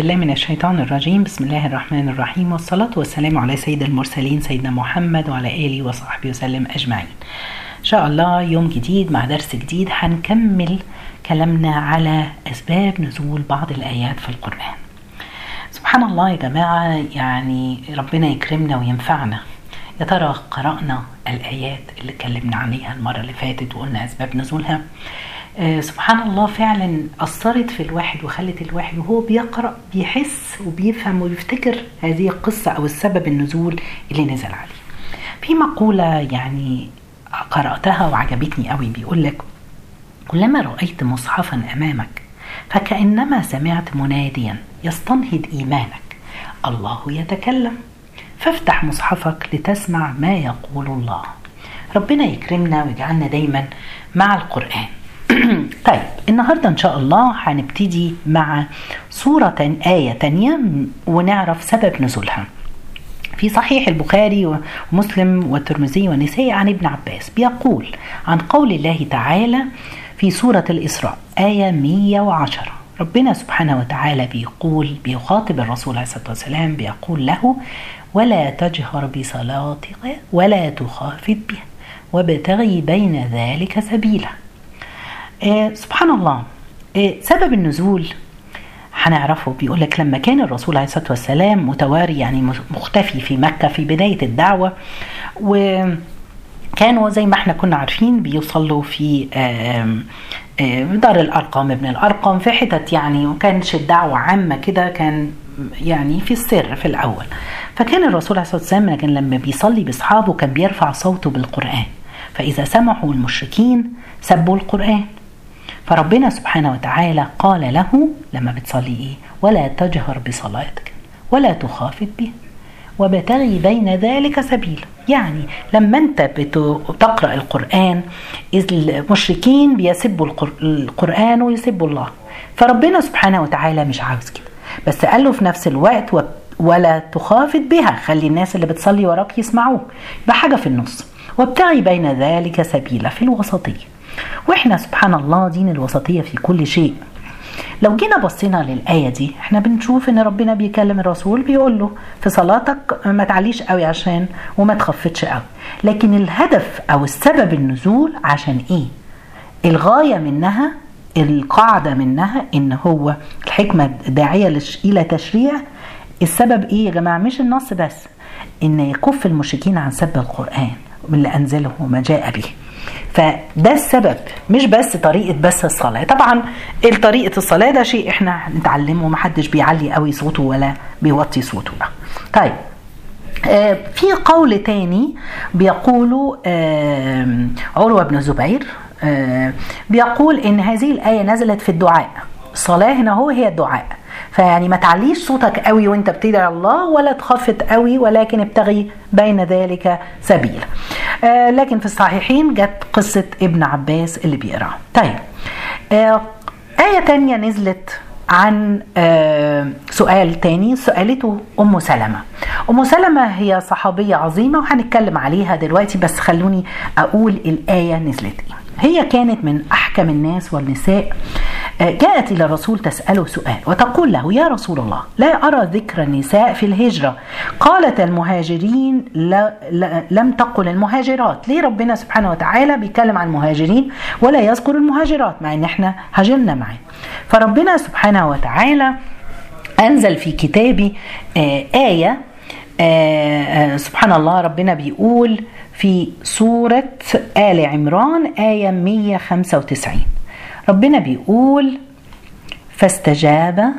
الله من الشيطان الرجيم. بسم الله الرحمن الرحيم. والصلاة والسلام على سيد المرسلين سيدنا محمد وعلى آله وصحبه وسلم أجمعين. إن شاء الله يوم جديد مع درس جديد هنكمل كلامنا على أسباب نزول بعض الآيات في القرآن. سبحان الله يا جماعة يعني ربنا يكرمنا وينفعنا. يا ترى قرأنا الآيات اللي اتكلمنا عليها المرة اللي فاتت وقلنا أسباب نزولها؟ آه سبحان الله فعلا أثرت في الواحد وخلت الواحد وهو بيقرأ بيحس وبيفهم وبيفتكر هذه القصة أو السبب النزول اللي نزل عليه. في مقولة يعني قرأتها وعجبتني قوي بيقول لك كلما رأيت مصحفا أمامك فكأنما سمعت مناديا يستنهض إيمانك الله يتكلم. فافتح مصحفك لتسمع ما يقول الله. ربنا يكرمنا ويجعلنا دايما مع القرآن. طيب النهاردة إن شاء الله هنبتدي مع سورة آية تانية ونعرف سبب نزولها. في صحيح البخاري ومسلم والترمذي والنسائي عن ابن عباس بيقول عن قول الله تعالى في سورة الإسراء آية 110 ربنا سبحانه وتعالى بيقول بيخاطب الرسول عليه الصلاة والسلام بيقول له ولا تجهر بصلاتك ولا تخافت بها وابتغي بين ذلك سبيلا. آه سبحان الله. آه سبب النزول هنعرفه. بيقول لك لما كان الرسول عليه الصلاة والسلام متواري يعني مختفي في مكة في بداية الدعوة وكانوا زي ما إحنا كنا عارفين بيصلوا في دار الارقم ابن الارقم في حتت يعني وما كانش الدعوة عامة كده كان يعني في السر في الأول. فكان الرسول عليه الصلاة والسلام كان لما بيصلي بأصحابه كان بيرفع صوته بالقرآن. فإذا سمعوا المشركين سبوا القرآن. فربنا سبحانه وتعالى قال له لما بتصلي إيه ولا تجهر بصلاتك ولا تخافت به وابتغي بين ذلك سبيلا. يعني لما انت بتقرأ القرآن المشركين بيسبوا القرآن ويسبوا الله. فربنا سبحانه وتعالى مش عاوز كده. بس قال له في نفس الوقت ولا تخافت بها. خلي الناس اللي بتصلي وراك يسمعوك. بحاجه في النص. وابتغي بين ذلك سبيلا في الوسطية. وإحنا سبحان الله دين الوسطية في كل شيء. لو جينا بصينا للآية دي إحنا بنشوف إن ربنا بيكلم الرسول بيقول له في صلاتك ما تعليش قوي عشان وما تخفتش قوي. لكن الهدف أو السبب النزول عشان إيه؟ الغاية منها القاعدة منها إن هو الحكمة داعية إلى تشريع. السبب إيه يا جماعة؟ مش النص بس إن يكف المشركين عن سب القرآن من اللي أنزله وما جاء به. فده السبب مش بس طريقة بس الصلاة. طبعا طريقة الصلاة ده شيء إحنا نتعلمه محدش بيعلي قوي صوته ولا بيوطي صوته. طيب آه في قول تاني بيقولوا آه عروة بن الزبير آه بيقول إن هذه الآية نزلت في الدعاء. الصلاة هنا هو هي الدعاء. فيعني ما تعليش صوتك قوي وانت بتدعي الله ولا تخفت قوي ولكن ابتغي بين ذلك سبيلا آه لكن في الصحيحين جت قصة ابن عباس اللي بيقرأ طيب آه آية تانية نزلت عن آه سؤال تاني سألته أم سلمة. أم سلمة هي صحابية عظيمة وهنتكلم عليها دلوقتي بس خلوني أقول الآية نزلت إيه. هي كانت من أحكم الناس والنساء جاءت إلى الرسول تسأله سؤال وتقول له يا رسول الله لا أرى ذكر النساء في الهجرة. قالت المهاجرين لا لا لم تقل المهاجرات. ليه ربنا سبحانه وتعالى بيتكلم عن المهاجرين ولا يذكر المهاجرات مع إن إحنا هاجرنا معاه فربنا سبحانه وتعالى أنزل في كتابه آية آه سبحان الله ربنا بيقول في سورة آل عمران آية 195 ربنا بيقول فاستجاب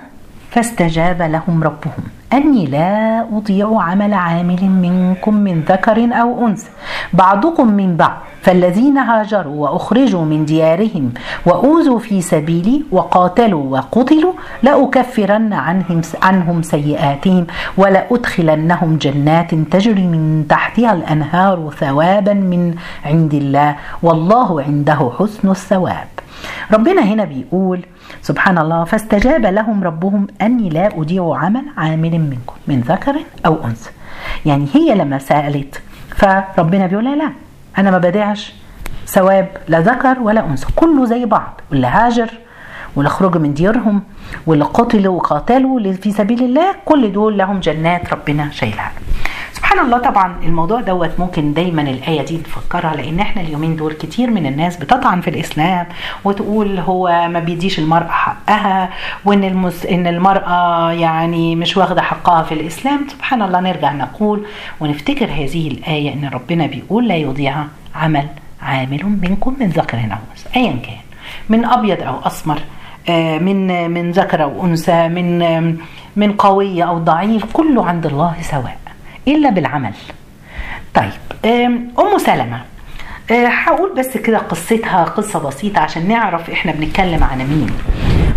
فاستجاب لهم ربهم. أني لا أضيع عمل عامل منكم من ذكر أو أنثى. بعضكم من بعض فالذين هاجروا وأخرجوا من ديارهم وأوذوا في سبيلي وقاتلوا وقتلوا لأكفرن عنهم عنهم سيئاتهم ولأدخلنهم جنات تجري من تحتها الأنهار ثوابا من عند الله والله عنده حسن الثواب. ربنا هنا بيقول سبحان الله فاستجاب لهم ربهم أني لا أضيع عمل عامل منكم من ذكر أو أنثى. يعني هي لما سألت فربنا بيقول لا, لا أنا ما بدعش ثواب لا ذكر ولا أنثى. كله زي بعض واللي هاجر واللي خرجوا من ديارهم واللي قتلوا وقاتلوا في سبيل الله كل دول لهم جنات ربنا شايلها. سبحان الله طبعا الموضوع دوت ممكن دايما الآية دي نفكرها لأن إحنا اليومين دول كتير من الناس بتطعن في الإسلام وتقول هو ما بيديش المرأة حقها وإن المس... إن المرأة يعني مش واخدة حقها في الإسلام. سبحان الله نرجع نقول ونفتكر هذه الآية إن ربنا بيقول لا يضيع عمل عامل منكم من ذكر أو أنثى أيا كان من أبيض أو أسمر من من ذكر أو أنثى من من قوي أو ضعيف كله عند الله سواء. إلا بالعمل. طيب أم سلمة هقول بس كده قصتها قصة بسيطة عشان نعرف إحنا بنتكلم عن مين.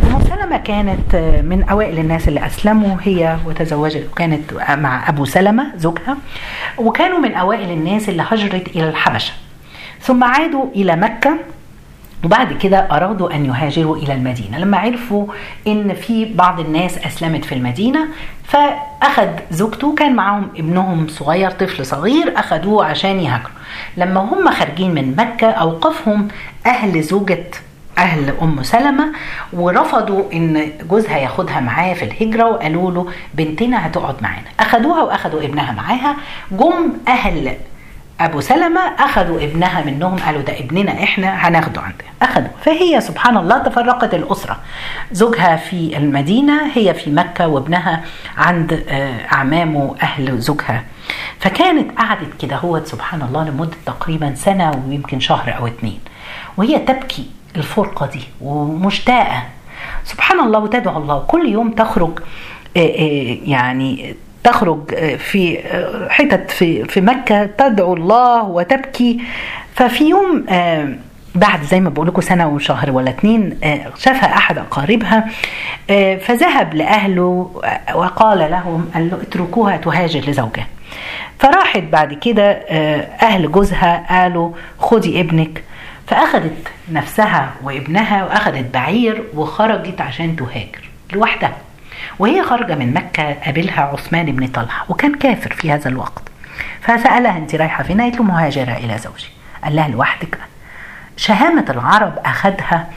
أم سلمة كانت من أوائل الناس اللي أسلموا هي وتزوجت وكانت مع أبو سلمة زوجها وكانوا من أوائل الناس اللي هجرت إلى الحبشة. ثم عادوا إلى مكة وبعد كده أرادوا أن يهاجروا إلى المدينة. لما عرفوا إن في بعض الناس أسلمت في المدينة فأخذ زوجته كان معاهم ابنهم صغير طفل صغير أخذوه عشان يهاجروا. لما هم خارجين من مكة أوقفهم أهل زوجة أهل أم سلمة ورفضوا إن جوزها ياخدها معاه في الهجرة وقالوا له بنتنا هتقعد معانا. أخدوها وأخدوا ابنها معاها. جم أهل أبو سلمة أخذوا ابنها منهم قالوا ده ابننا إحنا هناخده عندنا. أخذوا. فهي سبحان الله تفرقت الأسرة. زوجها في المدينة هي في مكة وابنها عند أعمامه أهل زوجها. فكانت قعدت كده هو سبحان الله لمدة تقريبا سنة ويمكن شهر أو اتنين. وهي تبكي الفرقة دي ومشتاقة. سبحان الله وتدعو الله كل يوم تخرج يعني تخرج في حتت في في مكة تدعو الله وتبكي. ففي يوم بعد زي ما بقول لكم سنة وشهر ولا اتنين شافها أحد أقاربها فذهب لأهله وقال لهم قال له اتركوها تهاجر لزوجها. فراحت بعد كده أهل جوزها قالوا خدي ابنك. فأخذت نفسها وابنها وأخذت بعير وخرجت عشان تهاجر لوحدها. وهي خارجة من مكة قابلها عثمان بن طلحة وكان كافر في هذا الوقت. فسألها أنت رايحة فين؟ قالت له مهاجرة إلى زوجي. قال لها لوحدك؟ شهامة العرب أخذها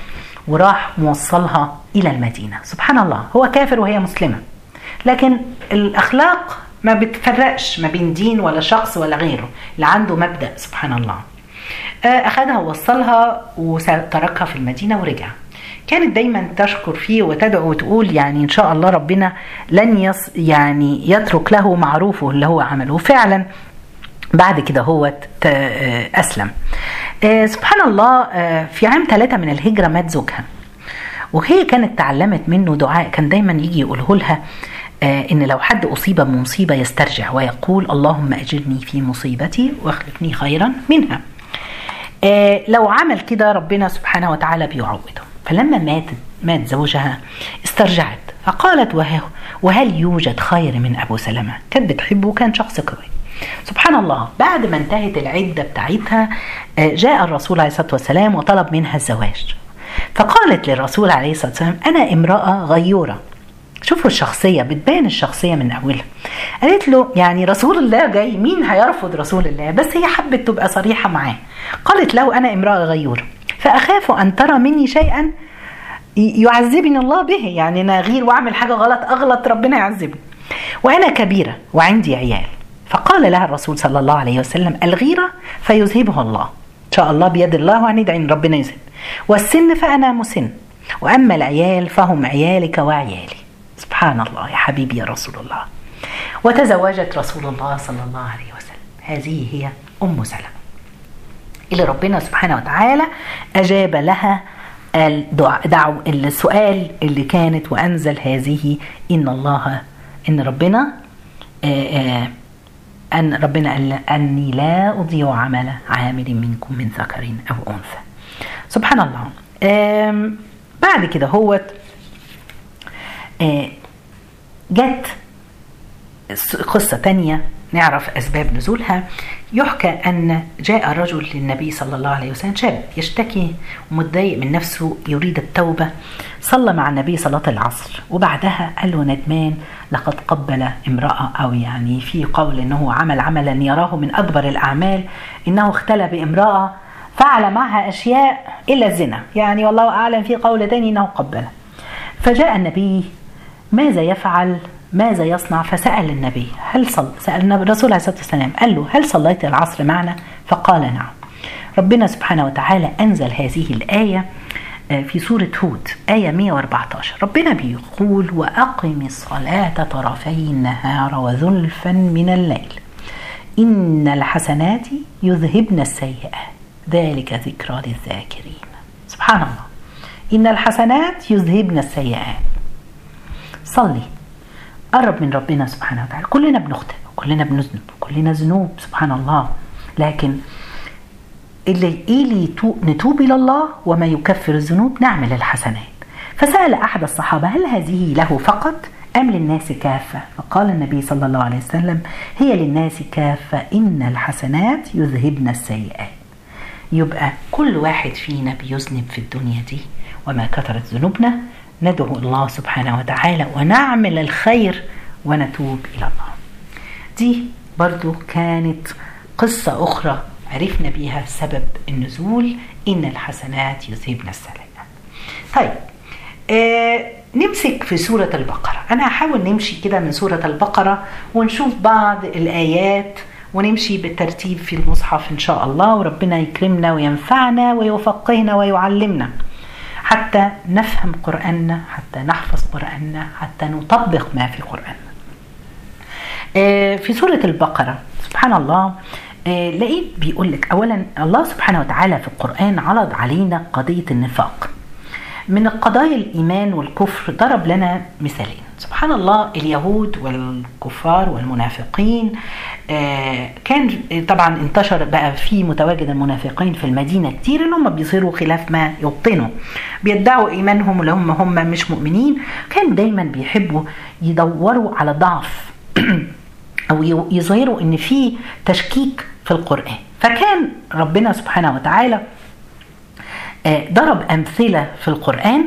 وراح موصلها إلى المدينة. سبحان الله هو كافر وهي مسلمة. لكن الأخلاق ما بتفرقش ما بين دين ولا شخص ولا غيره اللي عنده مبدأ. سبحان الله. أخذها ووصلها وتركها في المدينة ورجع. كانت دايما تشكر فيه وتدعو وتقول يعني إن شاء الله ربنا لن يص يعني يترك له معروفه اللي هو عمله. وفعلا بعد كده هو أسلم. سبحان الله في عام ثلاثة من الهجرة مات زوجها. وهي كانت تعلمت منه دعاء كان دايما يجي يقوله لها إن لو حد أصيب بمصيبة يسترجع ويقول اللهم أجرني في مصيبتي واخلفني خيرا منها. لو عمل كده ربنا سبحانه وتعالى بيعوضه. فلما مات مات زوجها استرجعت فقالت وه وهل يوجد خير من أبو سلمة؟ كانت بتحبه وكان شخص قوي. سبحان الله بعد ما انتهت العدة بتاعتها جاء الرسول عليه الصلاة والسلام وطلب منها الزواج. فقالت للرسول عليه الصلاة والسلام أنا امرأة غيورة. شوفوا الشخصية بتبان الشخصية من أولها. قالت له يعني رسول الله جاي مين هيرفض رسول الله؟ بس هي حبت تبقى صريحة معاه. قالت له أنا امرأة غيورة. فأخاف أن ترى مني شيئا يعذبني الله به. يعني أنا أغير وأعمل حاجة غلط أغلط ربنا يعذبني. وأنا كبيرة وعندي عيال. فقال لها الرسول صلى الله عليه وسلم الغيرة فيذهبها الله. إن شاء الله بيد الله وهندعي ربنا يذهب والسن فأنا مسن. وأما العيال فهم عيالك وعيالي. سبحان الله يا حبيبي يا رسول الله. وتزوجت رسول الله صلى الله عليه وسلم. هذه هي أم سلمة. اللي ربنا سبحانه وتعالى أجاب لها دعو السؤال اللي كانت وأنزل هذه إن الله إن ربنا أن ربنا قال أني لا أضيع عمل عامل منكم من ذكر أو أنثى. سبحان الله. بعد كده هو جت قصة تانية نعرف أسباب نزولها. يحكى أن جاء رجل للنبي صلى الله عليه وسلم شاب يشتكي ومتضايق من نفسه يريد التوبة. صلى مع النبي صلاة العصر وبعدها قال له ندمان لقد قبل امرأة أو يعني في قول أنه عمل عملا يراه من أكبر الأعمال إنه اختلى بامرأة فعل معها أشياء إلا الزنا. يعني والله أعلم في قول تاني أنه قبلها فجاء النبي ماذا يفعل؟ ماذا يصنع؟ فسأل النبي هل صل سأل الرسول عليه الصلاة والسلام قال له هل صليت العصر معنا؟ فقال نعم. ربنا سبحانه وتعالى أنزل هذه الآية في سورة هود آية 114 ربنا بيقول وأقم الصلاة طرفي النهار وزلفا من الليل. إن الحسنات يذهبن السيئات. ذلك ذكرى للذاكرين. سبحان الله. إن الحسنات يذهبن السيئات. صلي. قرب من ربنا سبحانه وتعالى. كلنا بنخطئ كلنا بنذنب كلنا ذنوب سبحان الله. لكن اللي اللي نتوب إلى الله وما يكفر الذنوب؟ نعمل الحسنات. فسأل أحد الصحابة هل هذه له فقط أم للناس كافة؟ فقال النبي صلى الله عليه وسلم هي للناس كافة إن الحسنات يذهبن السيئات. يبقى كل واحد فينا بيذنب في الدنيا دي وما كثرت ذنوبنا ندعو الله سبحانه وتعالى ونعمل الخير ونتوب إلى الله. دي برضو كانت قصة أخرى عرفنا بيها سبب النزول إن الحسنات يذهبن السيئات طيب آه نمسك في سورة البقرة. أنا هحاول نمشي كده من سورة البقرة ونشوف بعض الآيات ونمشي بالترتيب في المصحف إن شاء الله وربنا يكرمنا وينفعنا ويفقهنا ويعلمنا. حتى نفهم قرآننا حتى نحفظ قرآننا حتى نطبق ما في قرآننا. آه في سورة البقرة سبحان الله آه لقيت بيقول لك اولا الله سبحانه وتعالى في القرآن عرض علينا قضية النفاق. من القضايا الإيمان والكفر ضرب لنا مثالين. سبحان الله اليهود والكفار والمنافقين آه كان طبعا انتشر بقى في متواجد المنافقين في المدينة كتير إن هم بيصيروا خلاف ما يبطنوا بيدعوا إيمانهم اللي هم هم مش مؤمنين. كان دايما بيحبوا يدوروا على ضعف أو يظهروا إن في تشكيك في القرآن. فكان ربنا سبحانه وتعالى ضرب أمثلة في القرآن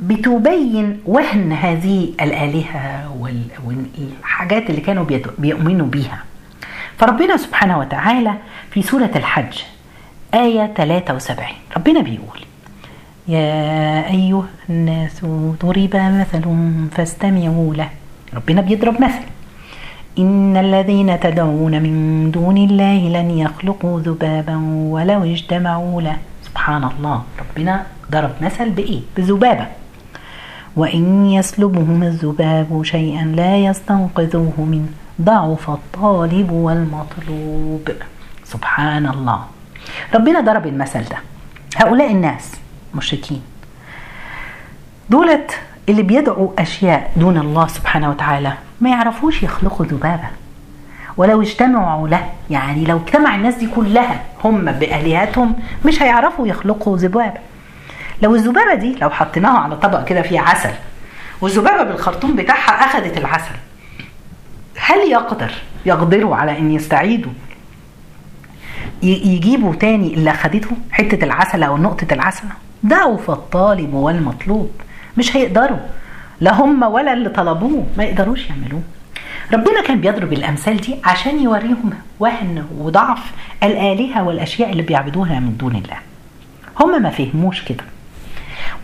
بتبين وهن هذه الآلهة والحاجات اللي كانوا بيؤمنوا بيها. فربنا سبحانه وتعالى في سورة الحج آية 73 ربنا بيقول يا أيها الناس ضرب مثل فاستمعوا له. ربنا بيضرب مثل. إن الذين تدعون من دون الله لن يخلقوا ذبابا ولو اجتمعوا له. سبحان الله ربنا ضرب مثل بإيه؟ بذبابة. وإن يسلبهم الذباب شيئا لا يستنقذوه منه ضعف الطالب والمطلوب. سبحان الله ربنا ضرب المثل ده. هؤلاء الناس مشركين دولت اللي بيدعوا أشياء دون الله سبحانه وتعالى ما يعرفوش يخلقوا ذبابة. ولو اجتمعوا له يعني لو اجتمع الناس دي كلها هم بآلهتهم مش هيعرفوا يخلقوا ذبابة. لو الذبابة دي لو حطيناها على طبق كده فيه عسل والذبابة بالخرطوم بتاعها أخذت العسل هل يقدر يقدروا على أن يستعيدوا يجيبوا تاني اللي أخدته حتة العسل أو نقطة العسل؟ ضعف الطالب والمطلوب مش هيقدروا لا هم ولا اللي طلبوه ما يقدروش يعملوه. ربنا كان بيضرب الأمثال دي عشان يوريهم وهن وضعف الآلهة والأشياء اللي بيعبدوها من دون الله. هم ما فهموش كده.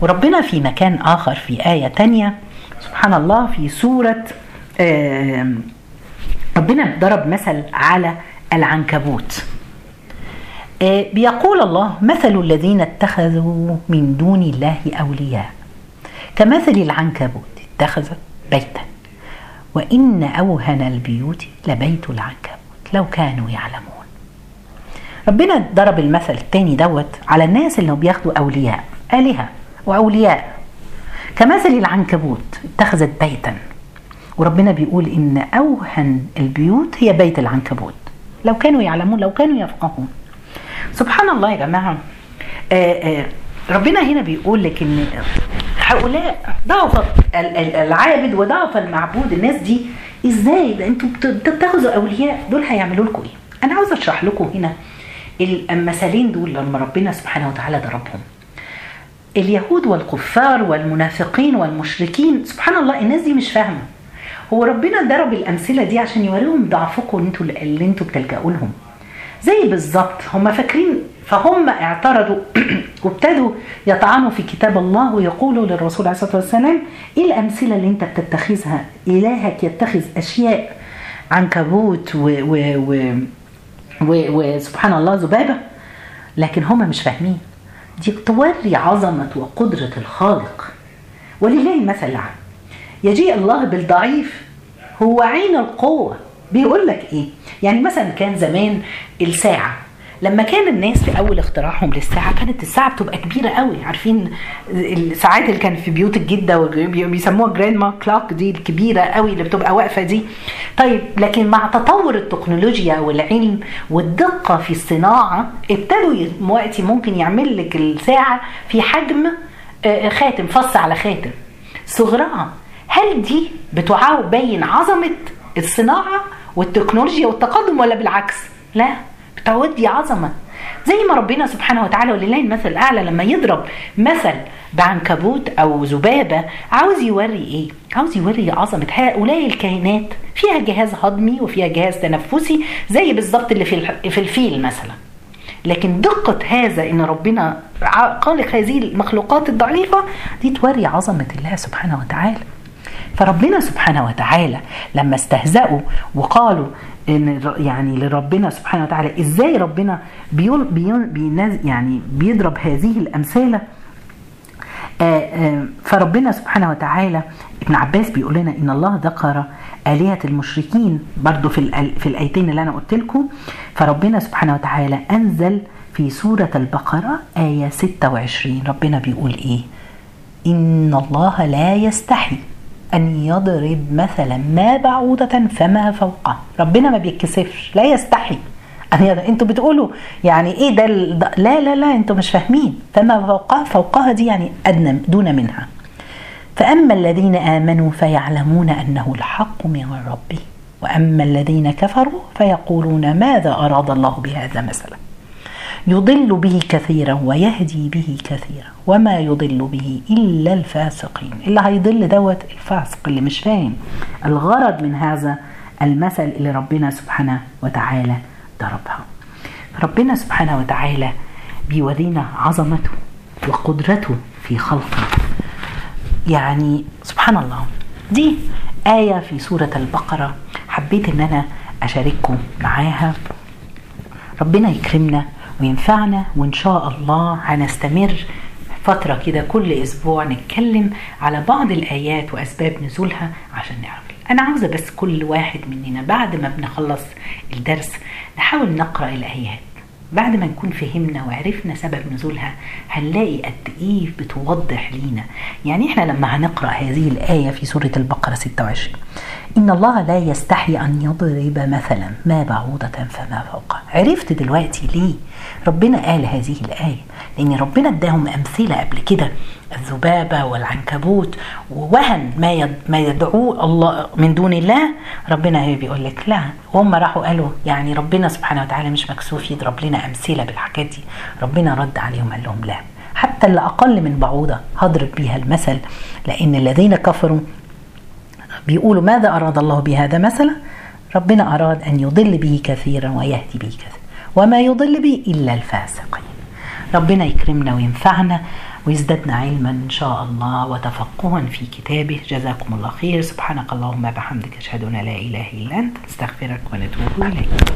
وربنا في مكان آخر في آية تانية. سبحان الله في سورة ربنا ضرب مثل على العنكبوت. بيقول الله مثل الذين اتخذوا من دون الله أولياء. كمثل العنكبوت اتخذت بيتا. وإن أوهن البيوت لبيت العنكبوت لو كانوا يعلمون. ربنا ضرب المثل التاني دوت على الناس اللي بياخدوا أولياء آلهة. وأولياء. كمثل العنكبوت اتخذت بيتا. وربنا بيقول إن أوهن البيوت هي بيت العنكبوت. لو كانوا يعلمون لو كانوا يفقهون. سبحان الله يا جماعة. آآ آآ ربنا هنا بيقول لك إن هؤلاء ضعف العابد وضعف المعبود. الناس دي إزاي؟ ده أنتوا بتاخذوا أولياء. دول هيعملوا لكم إيه؟ أنا عاوز أشرح لكم هنا المثالين دول لما ربنا سبحانه وتعالى ضربهم. اليهود والكفار والمنافقين والمشركين سبحان الله الناس دي مش فاهمة. هو ربنا ضرب الأمثلة دي عشان يوريهم ضعفكم أنتوا اللي إنتوا بتلجأوا لهم. زي بالظبط هم فاكرين فهم اعترضوا وابتدوا يطعنوا في كتاب الله ويقولوا للرسول عليه الصلاة والسلام إيه الأمثلة اللي أنت بتتخذها؟ إلهك يتخذ أشياء عنكبوت و, و, و وسبحان الله ذبابة. لكن هم مش فاهمين. دي توري عظمة وقدرة الخالق. ولله المثل الاعلى يجيء الله بالضعيف هو عين القوة. بيقول لك إيه؟ يعني مثلا كان زمان الساعة لما كان الناس في أول اختراعهم للساعة كانت الساعة بتبقى كبيرة قوي. عارفين الساعات اللي كانت في بيوت الجدة بيسموها grandma clock دي الكبيرة قوي اللي بتبقى واقفة دي. طيب لكن مع تطور التكنولوجيا والعلم والدقة في الصناعة ابتدوا دلوقتي ممكن يعمل لك الساعة في حجم خاتم فص على خاتم. صغرها هل دي بتبين عظمة الصناعة والتكنولوجيا والتقدم ولا بالعكس؟ لا. بتوري عظمة زي ما ربنا سبحانه وتعالى ولله المثل الأعلى لما يضرب مثل بعنكبوت أو ذبابه عاوز يوري إيه؟ عاوز يوري عظمة هؤلاء الكائنات فيها جهاز هضمي وفيها جهاز تنفسي زي بالظبط اللي في في الفيل مثلا. لكن دقة هذا إن ربنا خالق هذه المخلوقات الضعيفة دي توري عظمة الله سبحانه وتعالى. فربنا سبحانه وتعالى لما استهزأوا وقالوا إن يعني لربنا سبحانه وتعالى. إزاي ربنا بيقول بيقول يعني بيضرب هذه الأمثلة؟ فربنا سبحانه وتعالى ابن عباس بيقول لنا إن الله ذكر آلهة المشركين برضو في في الآيتين اللي أنا قلت لكم. فربنا سبحانه وتعالى أنزل في سورة البقرة آية 26 ربنا بيقول إيه؟ إن الله لا يستحي أن يضرب مثلا ما بعوضة فما فوقها ربنا ما بيتكسفش لا يستحي. أن يضرب. أنتوا بتقولوا يعني إيه ده لا لا لا أنتوا مش فاهمين. فما فوقها فوقها دي يعني أدنى دون منها. فأما الذين آمنوا فيعلمون أنه الحق من ربه وأما الذين كفروا فيقولون ماذا أراد الله بهذا مثلا. يضل به كثيرا ويهدي به كثيرا وما يضل به إلا الفاسقين. اللي هيضل دوت الفاسق اللي مش فاهم الغرض من هذا المثل اللي ربنا سبحانه وتعالى ضربها. ربنا سبحانه وتعالى بيورينا عظمته وقدرته في خلقه. يعني سبحان الله دي آية في سورة البقرة. حبيت إن أنا أشارككم معاها. ربنا يكرمنا وينفعنا وإن شاء الله هنستمر فترة كده كل أسبوع نتكلم على بعض الآيات وأسباب نزولها عشان نعرف. أنا عاوزة بس كل واحد مننا بعد ما بنخلص الدرس نحاول نقرأ الآيات. بعد ما نكون فهمنا وعرفنا سبب نزولها هنلاقي قد إيه بتوضح لينا. يعني إحنا لما هنقرأ هذه الآية في سورة البقرة 26 إن الله لا يستحي أن يضرب مثلا ما بعوضة فما فوقها عرفت دلوقتي ليه ربنا قال هذه الآية؟ لأن ربنا اداهم أمثلة قبل كده الذبابة والعنكبوت ووهن ما ما يدعوه الله من دون الله. ربنا هي بيقول لك لا. وهم راحوا قالوا يعني ربنا سبحانه وتعالى مش مكسوف يضرب لنا أمثلة بالحاجات دي. ربنا رد عليهم قال لهم لا. حتى اللي أقل من بعوضة هضرب بيها المثل لأن الذين كفروا بيقولوا ماذا أراد الله بهذا مثلا ربنا أراد أن يضل به كثيرا ويهدي به كثيرا. وما يضل به إلا الفاسقين. ربنا يكرمنا وينفعنا. ويزدادنا علما إن شاء الله وتفقها في كتابه. جزاكم الله خير. سبحانك اللهم بحمدك أشهد أن لا إله إلا أنت نستغفرك ونتوب إليك.